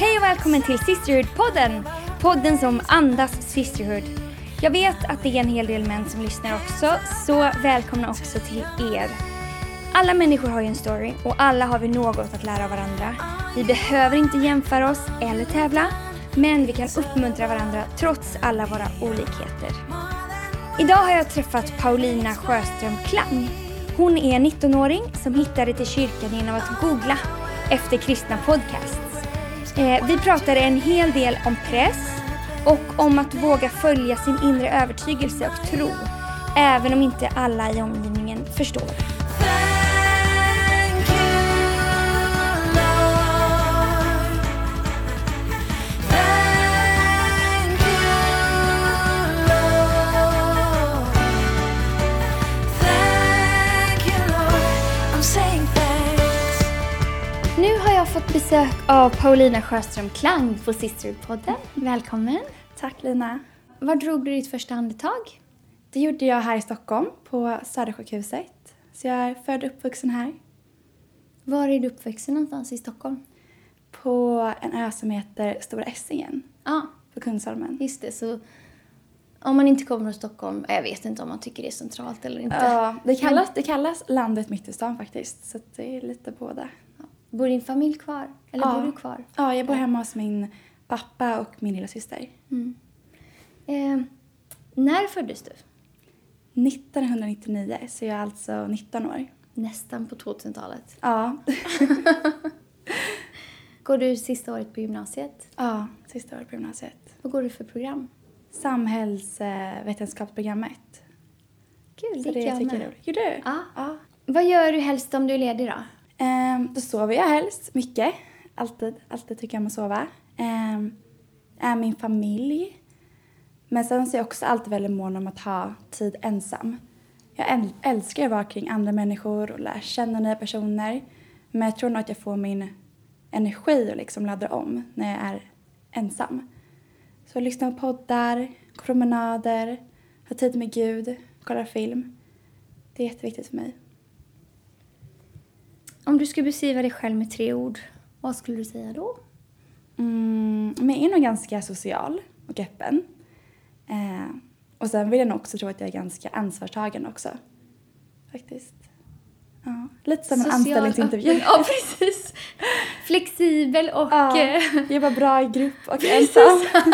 Hej och välkommen till Sisterhood-podden! Podden som andas Sisterhood. Jag vet att det är en hel del män som lyssnar också, så välkomna också till er. Alla människor har ju en story och alla har vi något att lära av varandra. Vi behöver inte jämföra oss eller tävla, men vi kan uppmuntra varandra trots alla våra olikheter. Idag har jag träffat Paulina Sjöström Klang. Hon är en 19-åring som hittade till kyrkan genom att googla efter kristna podcasts. Eh, vi pratade en hel del om press och om att våga följa sin inre övertygelse och tro, även om inte alla i omgivningen förstår. Fått besök av Paulina Sjöström Klang på Sisterhood-podden. Välkommen! Tack Lina. Var drog du ditt första andetag? Det gjorde jag här i Stockholm på Södersjukhuset. Så jag är född och uppvuxen här. Var är du uppvuxen någonstans i Stockholm? På en ö som heter Stora Essingen Ja, på Kungsholmen. just det. Så om man inte kommer från Stockholm, jag vet inte om man tycker det är centralt eller inte. Ja, det kallas, det kallas landet mitt i stan faktiskt. Så det är lite båda. Bor din familj kvar? Eller Ja. bor du kvar? Ja, jag bor hemma hos min pappa och min lilla syster. Eh, när föddes du? 1999, så jag är alltså 19 år. Nästan på 2000-talet. Ja, Går du sista året på gymnasiet? ja sista året på gymnasiet. Vad går du för program? Samhällsvetenskapsprogrammet. Kul, Så gick det jag med. Gjorde du? Ja. ja. Vad gör du helst om du är ledig då? Um, då sover jag helst mycket. Alltid, alltid tycker jag om att sova. Um, är min familj. Men sen så är jag också alltid väldigt mån om att ha tid ensam. Jag älskar att vara kring andra människor och lära känna nya personer. Men jag tror nog att jag får min energi och liksom laddar om när jag är ensam. Så jag lyssnar på poddar, går promenader, har tid med Gud, kollar film. Det är jätteviktigt för mig. Om du skulle beskriva dig själv med tre ord, vad skulle du säga då? Mm, men jag är nog ganska social och öppen. Eh, och sen vill jag nog också tro att jag är ganska ansvarstagande också. Faktiskt. Ja, lite som en Social, anställningsintervju. öppen. Ja, precis. Flexibel och... Ja, eh, jobbar bra i grupp och ensam.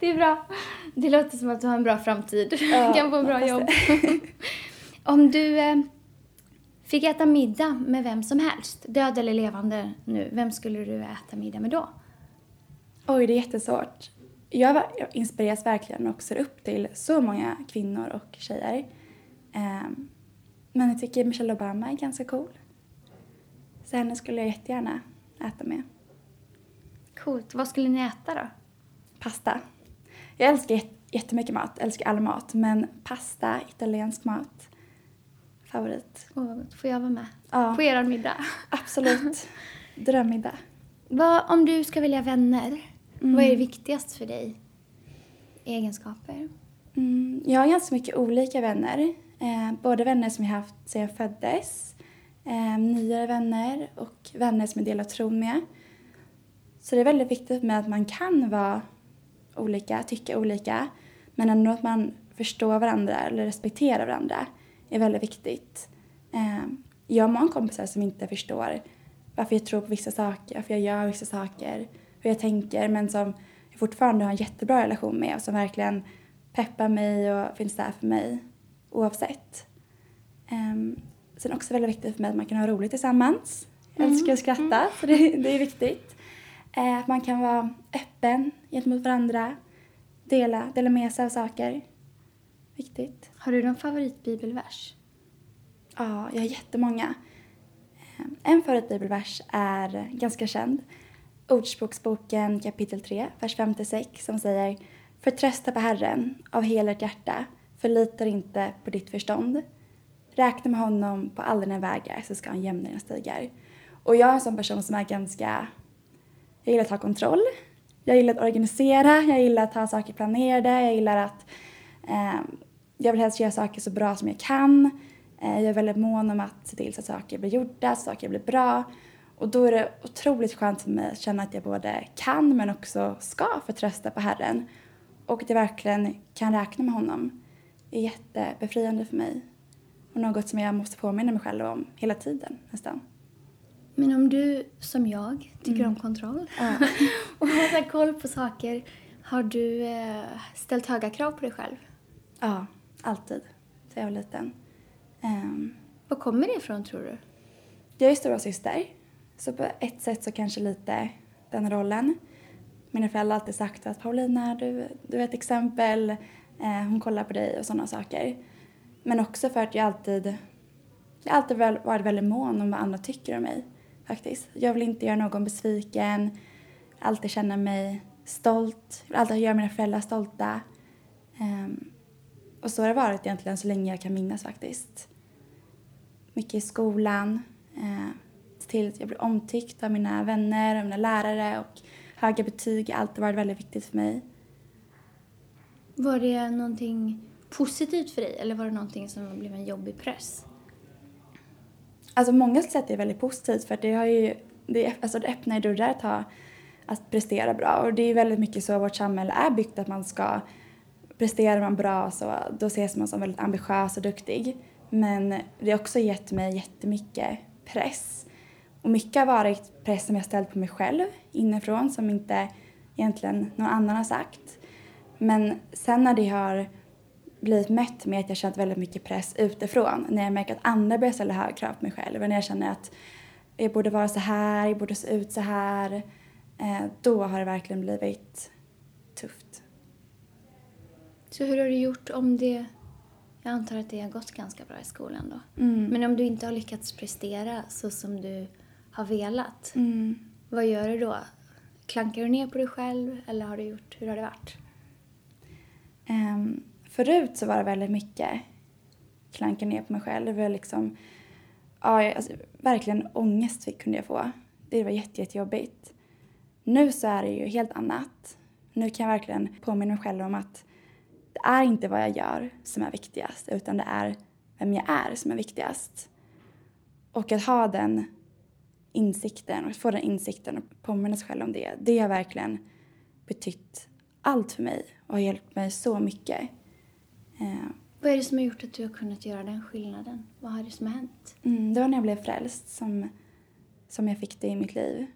Det är bra. Det låter som att du har en bra framtid. Ja, kan få en bra jobb. Om du eh, fick äta middag med vem som helst, död eller levande nu, vem skulle du äta middag med då? Oj, det är jättesvårt. Jag, jag inspireras verkligen och ser upp till så många kvinnor och tjejer. Ehm, men jag tycker Michelle Obama är ganska cool. Så henne skulle jag jättegärna äta med. Coolt. Vad skulle ni äta då? Pasta. Jag älskar jät- jättemycket mat, älskar all mat. Men pasta, italiensk mat, favorit. Gott. Får jag vara med? Ja. På er middag? Absolut. Drömmiddag. Vad, om du ska välja vänner, vad är det viktigast för dig? Egenskaper? Mm, jag har ganska mycket olika vänner. Eh, både vänner som jag haft sedan jag föddes, eh, nyare vänner och vänner som jag delar tron med. Så det är väldigt viktigt med att man kan vara olika, tycka olika, men ändå att man förstår varandra eller respekterar varandra är väldigt viktigt. Eh, jag har många kompisar som inte förstår varför jag tror på vissa saker, varför jag gör vissa saker, hur jag tänker, men som jag fortfarande har en jättebra relation med och som verkligen peppar mig och finns där för mig oavsett. Um, sen också väldigt viktigt för mig att man kan ha roligt tillsammans. Jag älskar att skratta, så det, det är viktigt. Eh, Att man kan vara öppen gentemot varandra, dela, dela med sig av saker. Viktigt. Har du någon favoritbibelvers? Ja, jag har jättemånga. Ehm, en favoritbibelvers är ganska känd. Ordspråksboken kapitel 3, vers 56 som säger Förtrösta på Herren av hela ditt hjärta, förlita dig inte på ditt förstånd. Räkna med honom på alla dina vägar så ska han jämna dina stigar. Och jag är en sån person som är ganska... Jag gillar att ha kontroll. Jag gillar att organisera, jag gillar att ha saker planerade, jag gillar att... Eh, jag vill helst göra saker så bra som jag kan. Eh, jag är väldigt mån om att se till så att saker blir gjorda, så saker blir bra. Och då är det otroligt skönt för mig att känna att jag både kan men också ska förtrösta på Herren. Och att jag verkligen kan räkna med honom. Det är jättebefriande för mig. Och något som jag måste påminna mig själv om hela tiden nästan. Men om du, som jag, tycker mm. om kontroll ja. och har koll på saker, har du eh, ställt höga krav på dig själv? Ja, alltid. Sen jag var liten. Um, Var kommer det ifrån, tror du? Jag är stora syster, så på ett sätt så kanske lite den rollen. Mina föräldrar har alltid sagt att Paulina, du, du är ett exempel, eh, hon kollar på dig och sådana saker. Men också för att jag alltid, jag alltid varit väldigt mån om vad andra tycker om mig faktiskt. Jag vill inte göra någon besviken, alltid känna mig stolt, vill alltid göra mina föräldrar stolta. Um, och så har det varit egentligen så länge jag kan minnas faktiskt. Mycket i skolan, uh, till att jag blir omtyckt av mina vänner och mina lärare och höga betyg har alltid varit väldigt viktigt för mig. Var det någonting positivt för dig eller var det någonting som blev en jobbig press? Alltså många sätt är det väldigt positivt för det har ju, det, alltså det öppnar ju dörrar att, ha, att prestera bra och det är väldigt mycket så vårt samhälle är byggt att man ska presterar man bra så då ses man som väldigt ambitiös och duktig. Men det har också gett mig jättemycket press. Och mycket har varit press som jag ställt på mig själv inifrån som inte egentligen någon annan har sagt. Men sen när det har blivit mött med att jag känt väldigt mycket press utifrån. När jag märker att andra börjar ställa höga krav på mig själv. När jag känner att jag borde vara så här, jag borde se ut så här. Eh, då har det verkligen blivit. Så hur har du gjort om det... Jag antar att det har gått ganska bra i skolan då. Mm. Men om du inte har lyckats prestera så som du har velat. Mm. Vad gör du då? Klankar du ner på dig själv eller har du gjort, hur har det varit? Um, Förut så var det väldigt mycket klanka ner på mig själv. Det var liksom, ja, alltså, verkligen ångest kunde jag få. Det var jätte, jättejobbigt. Nu så är det ju helt annat. Nu kan jag verkligen påminna mig själv om att det är inte vad jag gör som är viktigast utan det är vem jag är som är viktigast. Och att ha den insikten och få den insikten och påminna sig själv om det, det har verkligen betytt allt för mig och har hjälpt mig så mycket. Eh, vad är det som har gjort att du har kunnat göra den skillnaden? Vad är det som har hänt? Mm, det var när jag blev frälst som, som jag fick det i mitt liv.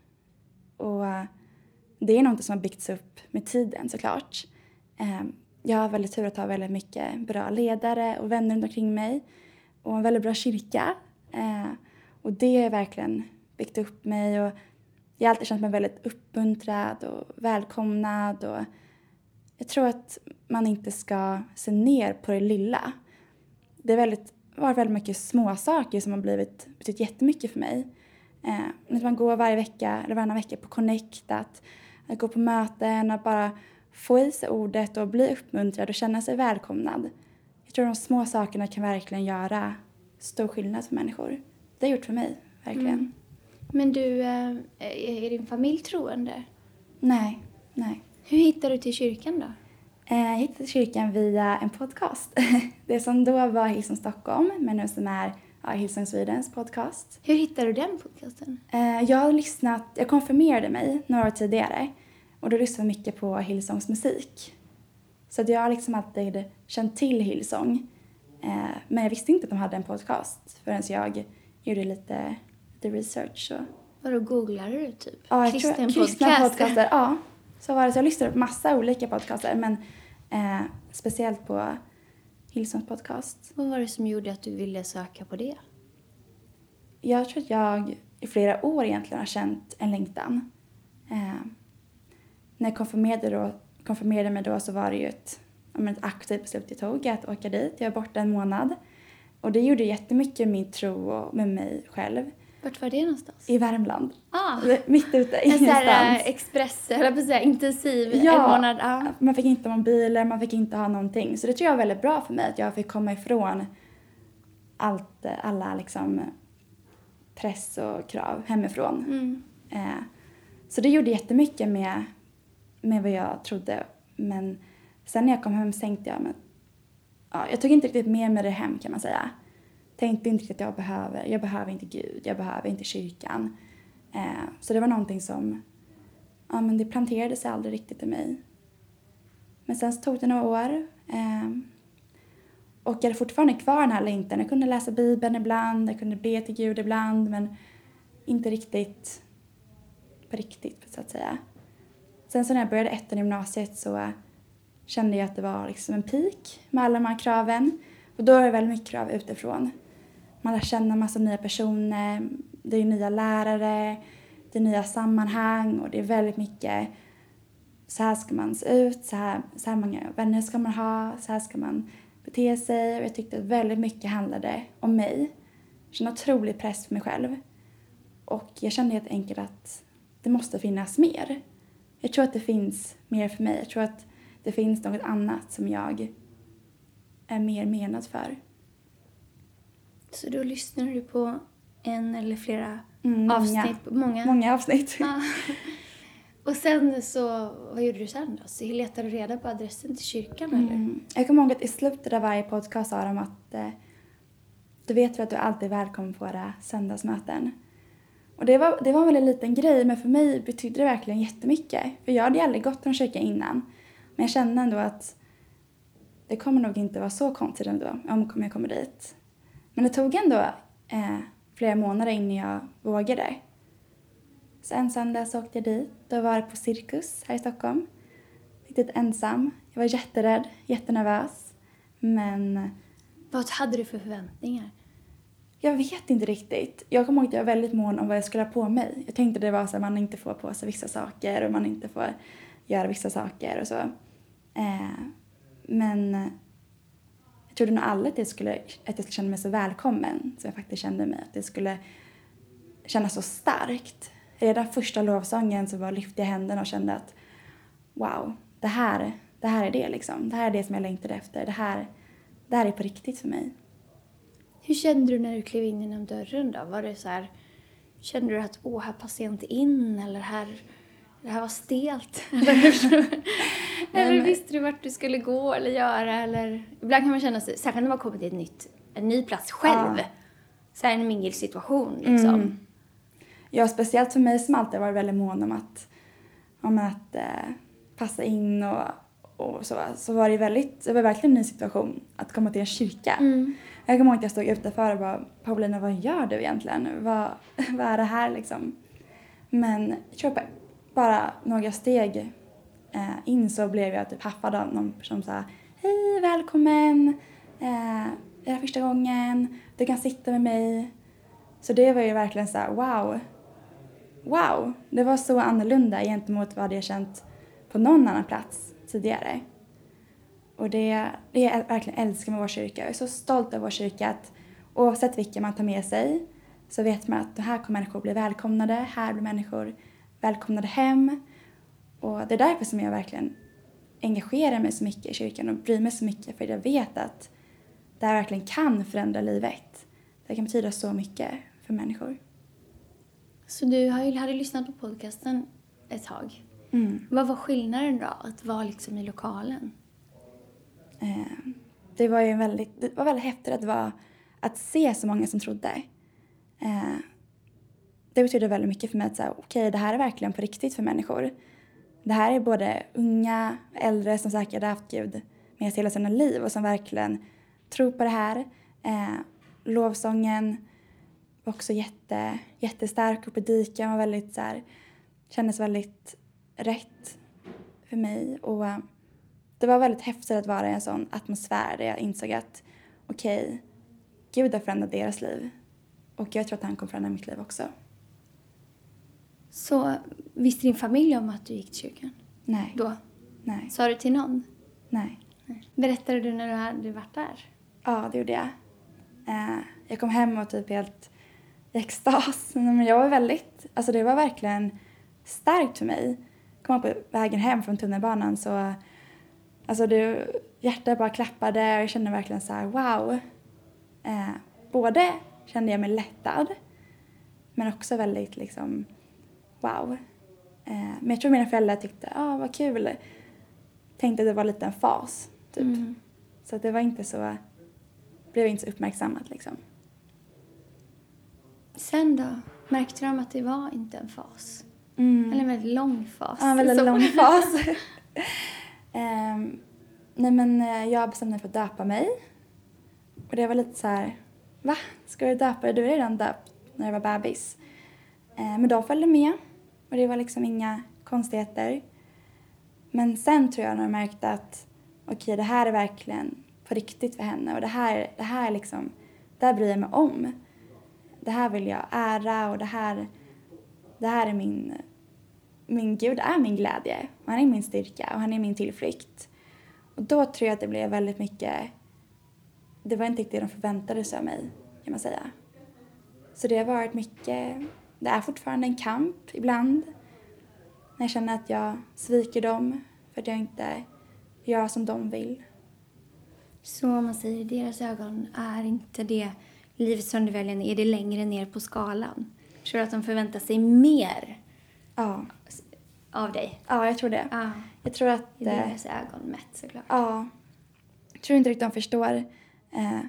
Och uh, det är något som har byggts upp med tiden såklart. Uh, jag har väldigt tur att ha väldigt mycket bra ledare och vänner runt omkring mig och en väldigt bra kyrka. Eh, och det har verkligen byggt upp mig och jag har alltid känt mig väldigt uppmuntrad och välkomnad och jag tror att man inte ska se ner på det lilla. Det har väldigt, varit väldigt mycket småsaker som har blivit, betytt jättemycket för mig. Eh, att man går varje vecka eller varannan vecka på Connect, att, att gå på möten och bara få i sig ordet och bli uppmuntrad och känna sig välkomnad. Jag tror de små sakerna kan verkligen göra stor skillnad för människor. Det har gjort för mig, verkligen. Mm. Men du, eh, är din familj troende? Nej, nej. Hur hittade du till kyrkan då? Eh, jag hittade till kyrkan via en podcast. Det som då var Hillsong Stockholm, men nu som är ja, Hillsong Swedens podcast. Hur hittade du den podcasten? Eh, jag har lyssnat, jag konfirmerade mig några år tidigare och då lyssnade jag mycket på Hillsongs musik. Så jag har liksom alltid känt till Hillsong. Eh, men jag visste inte att de hade en podcast förrän jag gjorde lite, lite research. Och... Vadå, googlade du typ? Ja, jag Kristen tror, kristna podcast. podcaster. Ja, så var det. Så jag lyssnade på massa olika podcaster men eh, speciellt på Hillsons podcast. Vad var det som gjorde att du ville söka på det? Jag tror att jag i flera år egentligen har känt en längtan. Eh, när jag konfirmerade, då, konfirmerade mig då så var det ju ett, ett aktivt beslut jag tog att åka dit. Jag var borta en månad. Och det gjorde jättemycket med min tro och med mig själv. Vart var det någonstans? I Värmland. Ah. Mitt ute, ingenstans. En sån eh, express, eller på säga, intensiv ja, en månad. Ah. man fick inte ha mobiler, man fick inte ha någonting. Så det tror jag var väldigt bra för mig, att jag fick komma ifrån allt, alla liksom press och krav hemifrån. Mm. Eh, så det gjorde jättemycket med, med vad jag trodde. Men sen när jag kom hem så tänkte jag, men, ja, jag tog inte riktigt med mig det hem kan man säga tänkte inte riktigt att jag behöver, jag behöver inte Gud, jag behöver inte kyrkan. Eh, så det var någonting som, ja men det planterade sig aldrig riktigt i mig. Men sen så tog det några år. Eh, och jag hade fortfarande kvar den här längtan. Jag kunde läsa Bibeln ibland, jag kunde be till Gud ibland men inte riktigt på riktigt så att säga. Sen så när jag började ettan i gymnasiet så eh, kände jag att det var liksom en peak med alla de här kraven. Och då är det väldigt mycket krav utifrån. Man lär känna massa nya personer, det är nya lärare, det är nya sammanhang och det är väldigt mycket så här ska man se ut, så här, så här många vänner ska man ha, så här ska man bete sig. Och jag tyckte att väldigt mycket handlade om mig. Jag kände otrolig press på mig själv. Och jag kände helt enkelt att det måste finnas mer. Jag tror att det finns mer för mig. Jag tror att det finns något annat som jag är mer menad för. Så då lyssnade du på en eller flera Mm, avsnitt? Många, Många? många avsnitt. Ja. Och sen så, vad gjorde du sen då? Så letade du reda på adressen till kyrkan eller? Mm. Jag kommer ihåg att i slutet av varje podcast sa de att eh, du vet väl att du alltid är välkommen på våra söndagsmöten. Och det var, det var väl en liten grej, men för mig betydde det verkligen jättemycket. För jag hade ju aldrig gått till en kyrka innan. Men jag kände ändå att det kommer nog inte vara så konstigt ändå om jag kommer dit. Men det tog ändå eh, flera månader innan jag vågade. Så en söndag så åkte jag dit. Då var jag på Cirkus här i Stockholm. Riktigt ensam. Jag var jätterädd, jättenervös. Men Vad hade du för förväntningar? Jag vet inte riktigt. Jag kommer ihåg att jag var väldigt mån om vad jag skulle ha på mig. Jag tänkte det var så att man inte får på sig vissa saker och man inte får göra vissa saker och så. Eh, men jag trodde nog aldrig att jag, skulle, att jag skulle känna mig så välkommen som jag faktiskt kände mig. Att det skulle kännas så starkt. Redan första lovsången så bara lyfte jag händerna och kände att wow, det här, det här är det liksom. Det här är det som jag längtade efter. Det här, det här är på riktigt för mig. Hur kände du när du klev in genom dörren då? Var det så här, kände du att åh, här passar jag inte in eller här, det här var stelt? Eller, visste du vart du skulle gå eller göra? Eller, ibland kan man känna sig, särskilt när man kommer till ett nytt, en ny plats själv. Ja. Så här en mingelsituation liksom. Mm. Ja, speciellt för mig som alltid varit väldigt mån om att, om att eh, passa in och, och så, så var det väldigt, det var verkligen en ny situation att komma till en kyrka. Mm. Jag kommer ihåg att jag stod utanför och bara, Paulina vad gör du egentligen? Vad, vad är det här liksom? Men jag tror bara några steg eh, in så blev jag typ haffad av någon som sa Hej, välkommen! Eh, det är första gången, du kan sitta med mig. Så det var ju verkligen så här, wow. Wow, det var så annorlunda gentemot vad jag känt på någon annan plats tidigare. Och det, det jag verkligen älskar med vår kyrka. Jag är så stolt över vår kyrka att oavsett vilka man tar med sig så vet man att här kommer människor bli välkomnade, här blir människor välkomnade hem. Och det är därför som jag verkligen engagerar mig så mycket i kyrkan och bryr mig så mycket för jag vet att det här verkligen kan förändra livet. Det kan betyda så mycket för människor. Så du har ju, hade lyssnat på podcasten ett tag. Mm. Vad var skillnaden då, att vara liksom i lokalen? Eh, det var ju väldigt, det var väldigt häftigt att, vara, att se så många som trodde. Eh, det betyder väldigt mycket för mig att säga, okej, det här är verkligen på riktigt för människor. Det här är både unga, äldre som säkert har haft Gud med sig hela sina liv och som verkligen tror på det här. Eh, lovsången var också jätte, jättestark och predikan var väldigt så här, kändes väldigt rätt för mig. Och eh, det var väldigt häftigt att vara i en sån atmosfär där jag insåg att okej, Gud har förändrat deras liv. Och jag tror att han kommer förändra mitt liv också. Så visste din familj om att du gick till kyrkan? Nej, Då? nej, Sa du till någon? nej. Berättade du när du hade varit där? Ja, det gjorde jag. Eh, jag kom hem och typ helt i extas. Men jag var väldigt, alltså det var verkligen starkt för mig. Kom på vägen hem från tunnelbanan så, alltså det, hjärtat bara klappade och jag kände verkligen så här wow. Eh, både kände jag mig lättad men också väldigt liksom wow. Eh, men jag tror mina föräldrar tyckte, ah, vad kul. Tänkte att det var lite en fas typ. Mm. Så det var inte så, blev inte så uppmärksammat liksom. Sen då? Märkte de att det var inte en fas? Mm. Eller en väldigt lång fas? Ja, en väldigt Så- lång fas. Ehm, nej men eh, jag bestämde mig för att döpa mig. Och det var lite så här, va? Ska du döpa dig? Du är redan döpt när jag var bebis. Eh, men de följde med. Och det var liksom inga konstigheter. Men sen tror jag när jag märkte att okej, det här är verkligen på riktigt för henne och det här, det här liksom, det här bryr jag mig om. Det här vill jag ära och det här, det här är min, min Gud är min glädje. Och han är min styrka och han är min tillflykt. Och då tror jag att det blev väldigt mycket, det var inte riktigt det de förväntade sig av mig kan man säga. Så det har varit mycket, det är fortfarande en kamp ibland. När jag känner att jag sviker dem för att jag inte gör som de vill. Så om man säger i deras ögon är inte det livet som du väljer, är det längre ner på skalan? Tror du att de förväntar sig mer Ja, av dig? ja jag tror det. Ja, Jag tror att... i eh, deras ögon mätt såklart. Ja. Jag tror inte riktigt de förstår. Eh,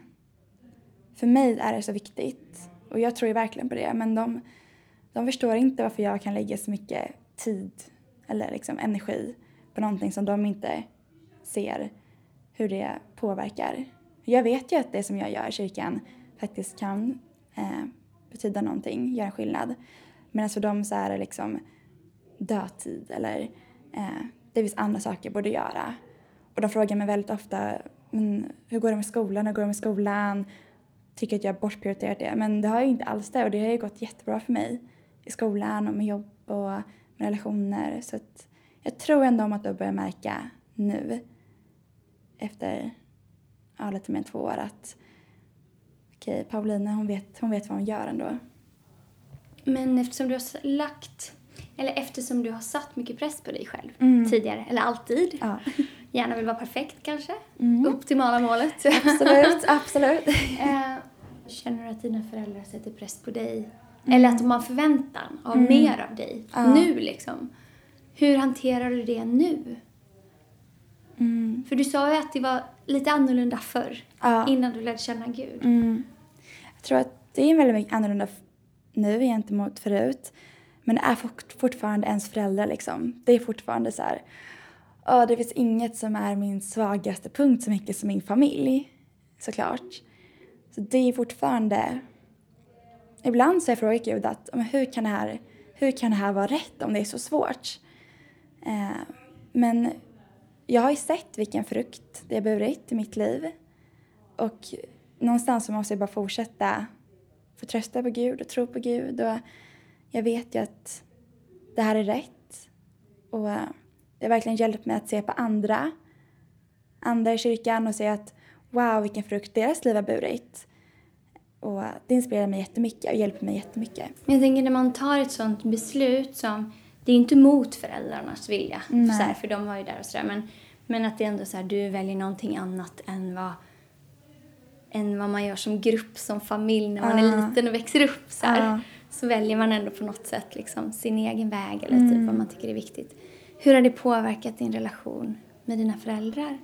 för mig är det så viktigt. Och jag tror ju verkligen på det. Men de, de förstår inte varför jag kan lägga så mycket tid eller liksom energi på någonting som de inte ser hur det påverkar. Jag vet ju att det som jag gör i kyrkan faktiskt kan eh, betyda någonting, göra skillnad. Men alltså, för dem så är det liksom dödtid eller eh, det finns andra saker jag borde göra. Och de frågar mig väldigt ofta, men hur går det med skolan, hur går det med skolan? Tycker att jag har bortprioriterat det. Men det har jag inte alls det och det har ju gått jättebra för mig i skolan och med jobb och med relationer. Så att jag tror ändå om att de börjar märka nu efter ja, lite mer än två år att okej, Paulina hon vet, hon vet vad hon gör ändå. Men eftersom du har lagt, eller eftersom du har satt mycket press på dig själv Mm. tidigare, eller alltid, Ja, gärna vill vara perfekt kanske, Mm. optimala målet. absolut, absolut. Eh, Känner du att dina föräldrar sätter press på dig? Eller att de har förväntan av mer av dig? Mm. Ja. Nu liksom. Hur hanterar du det nu? Mm. För du sa ju att det var lite annorlunda förr. Ja. Innan du lärde känna Gud. Jag tror att det är väldigt annorlunda nu gentemot förut. Men det är fortfarande ens föräldrar liksom. Det är fortfarande så här. "Åh, det finns inget som är min svagaste punkt så mycket som min familj. Såklart. Så det är fortfarande... Ibland så har jag frågat Gud att "Men hur kan, det här, hur kan det här vara rätt om det är så svårt? Eh, men jag har ju sett vilken frukt det har burit i mitt liv. Och någonstans så måste jag bara fortsätta förtrösta på Gud och tro på Gud. Och jag vet ju att det här är rätt. Och det har verkligen hjälpt mig att se på andra, andra i kyrkan och se att wow, vilken frukt deras liv har burit. Och det inspirerar mig jättemycket och hjälper mig jättemycket. Men jag tänker när man tar ett sånt beslut som, det är inte mot föräldrarnas vilja, Nej. så här, för de var ju där och sådär, men, men att det är ändå så här, du väljer någonting annat än vad, än vad man gör som grupp, som familj när man är Ja. liten och växer upp så här. Ja. Så väljer man ändå på något sätt liksom sin egen väg eller typ vad man tycker är viktigt. Hur har det påverkat din relation med dina föräldrar?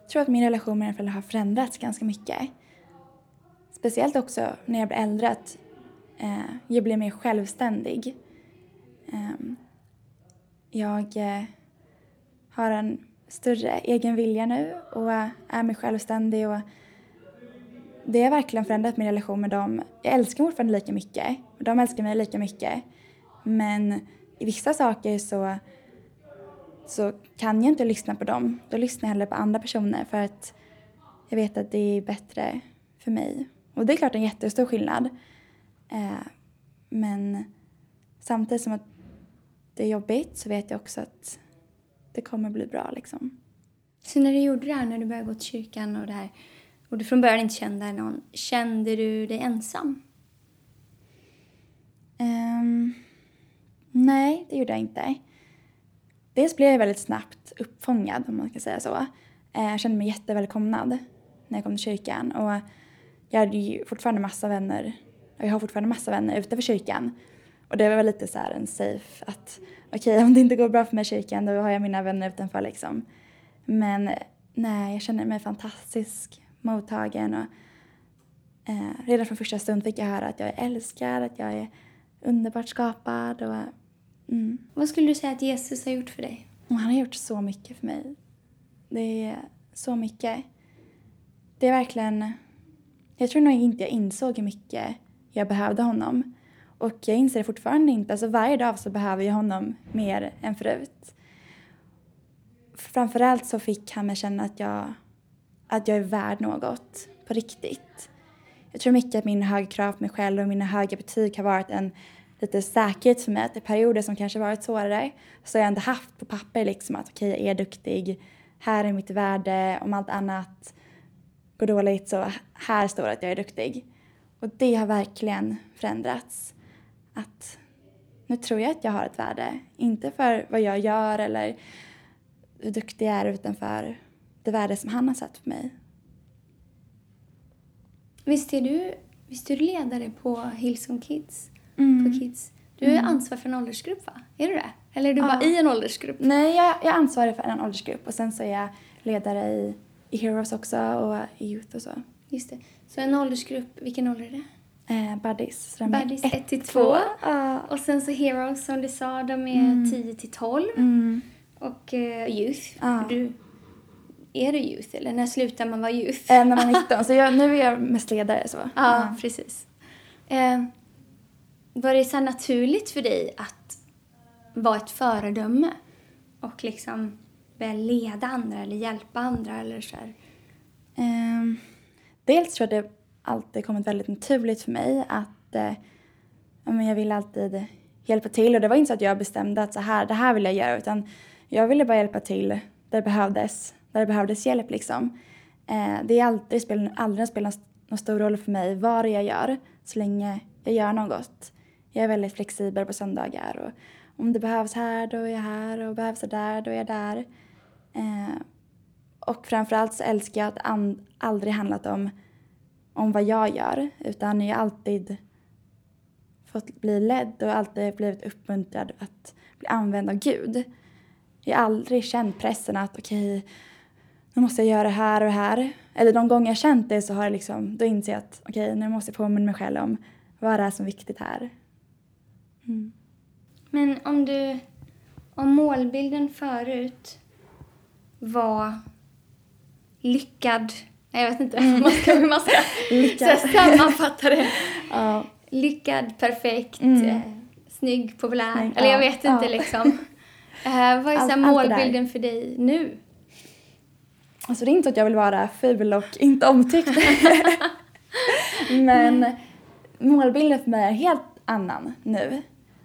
Jag tror att min relation med mina föräldrar har förändrats ganska mycket. Speciellt också när jag blev äldre att eh, jag blev mer självständig. Ehm, jag eh, har en större egen vilja nu och är mer självständig och det har verkligen förändrat min relation med dem. Jag älskar fortfarande lika mycket och de älskar mig lika mycket. Men i vissa saker så så kan jag inte lyssna på dem. Då lyssnar jag hellre på andra personer för att jag vet att det är bättre för mig. Och det är klart en jättestor skillnad. Eh, men samtidigt som att det är jobbigt så vet jag också att det kommer bli bra liksom. Så när du gjorde det här, när du började gå till kyrkan och det här, och du från början inte kände någon, kände du dig ensam? Um, nej, det gjorde jag inte. Dels blev jag väldigt snabbt uppfångad, om man ska säga så. Eh, jag kände mig jättevälkomnad när jag kom till kyrkan. Och jag hade ju fortfarande massa vänner, och jag har fortfarande massa vänner utanför kyrkan. Och det var väl lite så här en safe att okej, om det inte går bra för mig i kyrkan då har jag mina vänner utanför liksom. Men eh, nej, jag känner mig fantastisk mottagen och eh, redan från första stund fick jag höra att jag är älskad, att jag är underbart skapad. Och, mm. Vad skulle du säga att Jesus har gjort för dig? Och han har gjort så mycket för mig. Det är så mycket. Det är verkligen... Jag tror nog inte jag insåg hur mycket jag behövde honom. Och jag inser det fortfarande inte. Alltså varje dag så behöver jag honom mer än förut. Framförallt så fick han mig känna att jag, att jag är värd något på riktigt. Jag tror mycket att min höga krav på mig själv och mina höga betyg har varit en lite säkerhet för mig. Att i perioder som kanske varit svårare så har jag ändå haft på papper liksom att okej, okay, jag är duktig. Här är mitt värde. Om allt annat går dåligt så här står det att jag är duktig. Och det har verkligen förändrats. Att nu tror jag att jag har ett värde. Inte för vad jag gör eller hur duktig jag är utan för det värde som han har satt på mig. Visst är du, visst är du ledare på Hillsong Kids? Mm. På Kids. Du är mm. ansvar för en åldersgrupp va? Är du det? Eller är du ja. bara i en åldersgrupp? Nej, jag, jag ansvarar för en åldersgrupp och sen så är jag ledare i, i Heroes också och i Youth och så. Just det. Så en åldersgrupp, vilken ålder är det? Eh, buddies. Så buddies 1 till 2. Uh. Och sen så Heroes som du sa, de är 10 mm. till 12. Mm. Och uh, Youth. Uh. Du, är du youth eller när slutar man vara youth? Eh, när man är 19, så jag, nu är jag mest ledare. Så. Ja, mm. precis. Eh, var det så naturligt för dig att vara ett föredöme och liksom leda andra eller hjälpa andra eller så eh, dels tror jag det alltid kommit väldigt naturligt för mig att eh, jag vill alltid hjälpa till och det var inte så att jag bestämde att så här, det här vill jag göra utan jag ville bara hjälpa till där det behövdes där det behövdes hjälp. Liksom. Eh, det är aldrig, det aldrig spelat någon stor roll för mig vad jag gör så länge jag gör något. Jag är väldigt flexibel på söndagar. Och om det behövs här, då är jag här. Och behövs det där, då är jag där. Eh, och framförallt så älskar jag att det aldrig handlat om, om vad jag gör. Utan jag har alltid fått bli ledd och alltid blivit uppmuntrad att bli använd av Gud. Jag har aldrig känt pressen att okej, okay, nu måste jag göra det här och det här. Eller de gånger jag känt det så har jag liksom, då inser jag att okej, okay, nu måste jag påminna mig själv om vad det är som är viktigt här. Mm. Men om du, om målbilden förut var lyckad, jag vet inte hur man ska, hur man ska sammanfatta det. ja. Lyckad, perfekt, mm. eh, snygg, populär. Snygg, Eller jag vet inte ja. liksom. Uh, vad är så målbilden för dig nu? Alltså det är inte att jag vill vara ful och inte omtyckt. Men målbilden för mig är helt annan nu.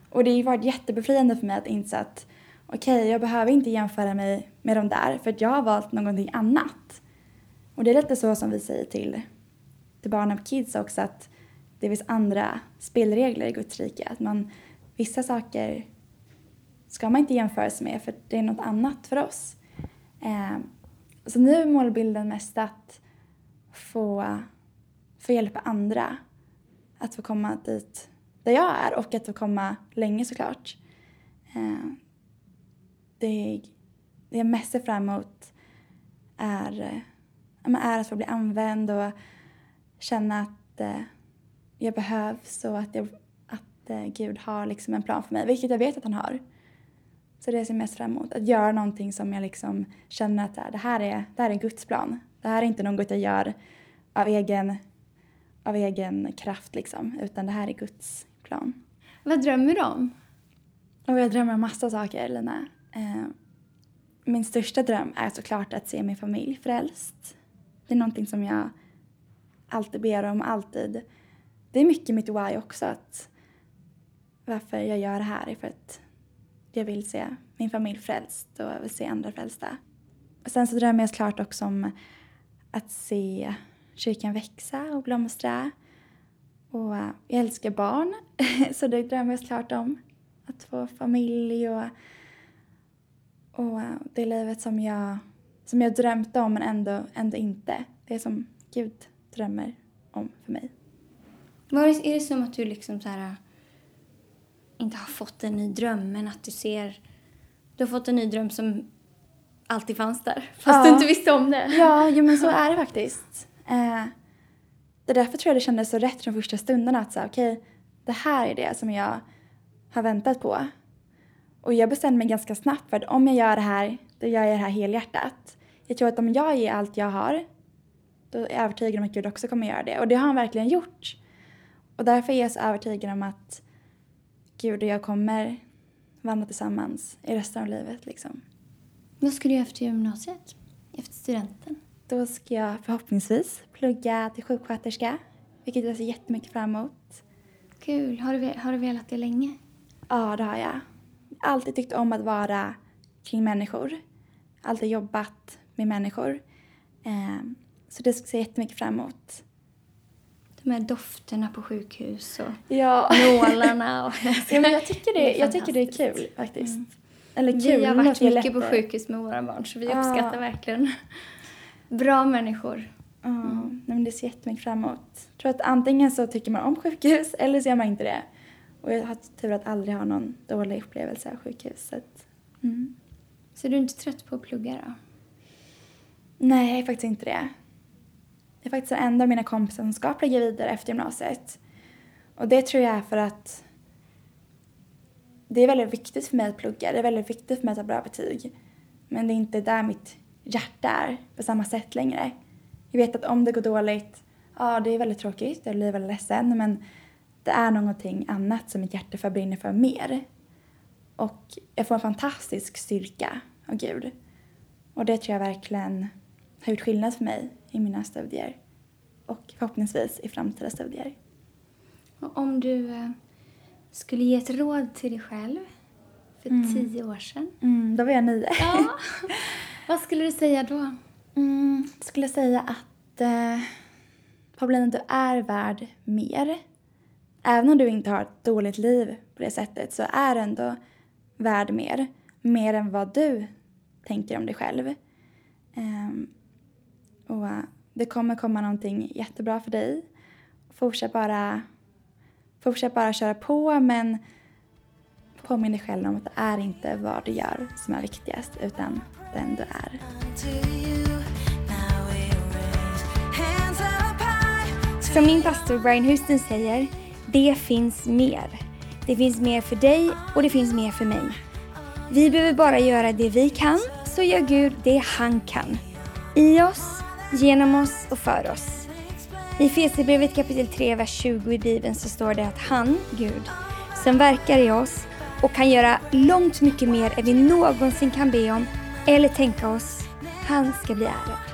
Och det har varit jättebefriande för mig att inse att okej, okay, jag behöver inte jämföra mig med de där för att jag har valt någonting annat. Och det är lite så som vi säger till, till barnen på Kids också att det finns andra spelregler i Guds rike. Att man, vissa saker ska man inte jämföra sig med för det är något annat för oss. Eh, så nu är målbilden mest att få, få hjälpa andra att få komma dit där jag är och att få komma länge såklart. Eh, det, det jag mest ser fram emot är, eh, är att få bli använd och känna att eh, jag behövs och att, jag, att Gud har liksom en plan för mig, vilket jag vet att han har. Så det ser jag mest fram emot. Att göra någonting som jag liksom känner att det här är, det här är Guds plan. Det här är inte något jag gör av egen, av egen kraft liksom, utan det här är Guds plan. Vad drömmer du om? Och jag drömmer om massa saker, Lina. Eh, min största dröm är såklart att se min familj frälst. Det är någonting som jag alltid ber om, alltid. Det är mycket mitt why också, att varför jag gör det här är för att jag vill se min familj frälst och jag vill se andra frälsta. Och sen så drömmer jag såklart också om att se kyrkan växa och blomstra. Och jag älskar barn, så det drömmer jag såklart om. Att få familj och, och det livet som jag, som jag drömt om men ändå, ändå inte. Det som Gud drömmer om för mig. Var är det som att du liksom så här inte har fått en ny dröm men att du ser... Du har fått en ny dröm som alltid fanns där fast ja. du inte visste om det. Ja, jo, men så är det faktiskt. Eh, det är därför tror jag det kändes så rätt från första stunden att så okej, okay, det här är det som jag har väntat på. Och jag bestämde mig ganska snabbt för att om jag gör det här, då gör jag det här helhjärtat. Jag tror att om jag ger allt jag har, då är jag övertygad om att Gud också kommer göra det. Och det har han verkligen gjort. Och därför är jag så övertygad om att Gud och jag kommer vandra tillsammans i resten av livet. Liksom. Vad ska du göra efter gymnasiet? Efter studenten? Då ska jag förhoppningsvis plugga till sjuksköterska, vilket jag ser jättemycket fram emot. Kul. Har du, har du velat det länge? Ja, det har jag. Alltid tyckt om att vara kring människor. Alltid jobbat med människor. Eh, så det ser jag jättemycket fram emot. Här dofterna på sjukhus och Ja. nålarna. Och ja, men jag tycker det, Det är jag tycker det är kul faktiskt. Mm. Eller kul, Vi har varit mycket på lättare. sjukhus med våra barn så vi Ja. uppskattar verkligen bra människor. Ja, nej, men det ser jättemycket fram emot. Jag tror att antingen så tycker man om sjukhus eller så gör man inte det. Och jag har tur att aldrig ha någon dålig upplevelse av sjukhus. Så att, mm. Så du är inte trött på att plugga då? Nej, jag är faktiskt inte det. Är faktiskt den enda av mina kompisar som ska plugga vidare efter gymnasiet. Och det tror jag är för att det är väldigt viktigt för mig att plugga. Det är väldigt viktigt för mig att ha bra betyg. Men det är inte där mitt hjärta är på samma sätt längre. Jag vet att om det går dåligt, ja det är väldigt tråkigt, jag blir väldigt ledsen. Men det är någonting annat som mitt hjärta förbrinner för mer. Och jag får en fantastisk styrka av Gud. Och det tror jag verkligen har gjort skillnad för mig i mina studier. Och förhoppningsvis i framtida studier. Och om du eh, skulle ge ett råd till dig själv för Mm. tio år sedan? Mm, då var jag nio. Ja. Vad skulle du säga då? Mm, jag skulle säga att eh, Paulina, du är värd mer. Även om du inte har ett dåligt liv på det sättet så är du ändå värd mer. Mer än vad du tänker om dig själv. Ehm, och eh, det kommer komma någonting jättebra för dig. Fortsätt bara, fortsätt bara köra på men påminn dig själv om att det är inte vad du gör som är viktigast utan den du är. Som min pastor Brian Houston säger, det finns mer. Det finns mer för dig och det finns mer för mig. Vi behöver bara göra det vi kan, så gör Gud det han kan. I oss, genom oss och för oss. I Efesierbrevet kapitel 3, vers 20 i Bibeln så står det att han, Gud, som verkar i oss och kan göra långt mycket mer än vi någonsin kan be om eller tänka oss, han ska bli ärad.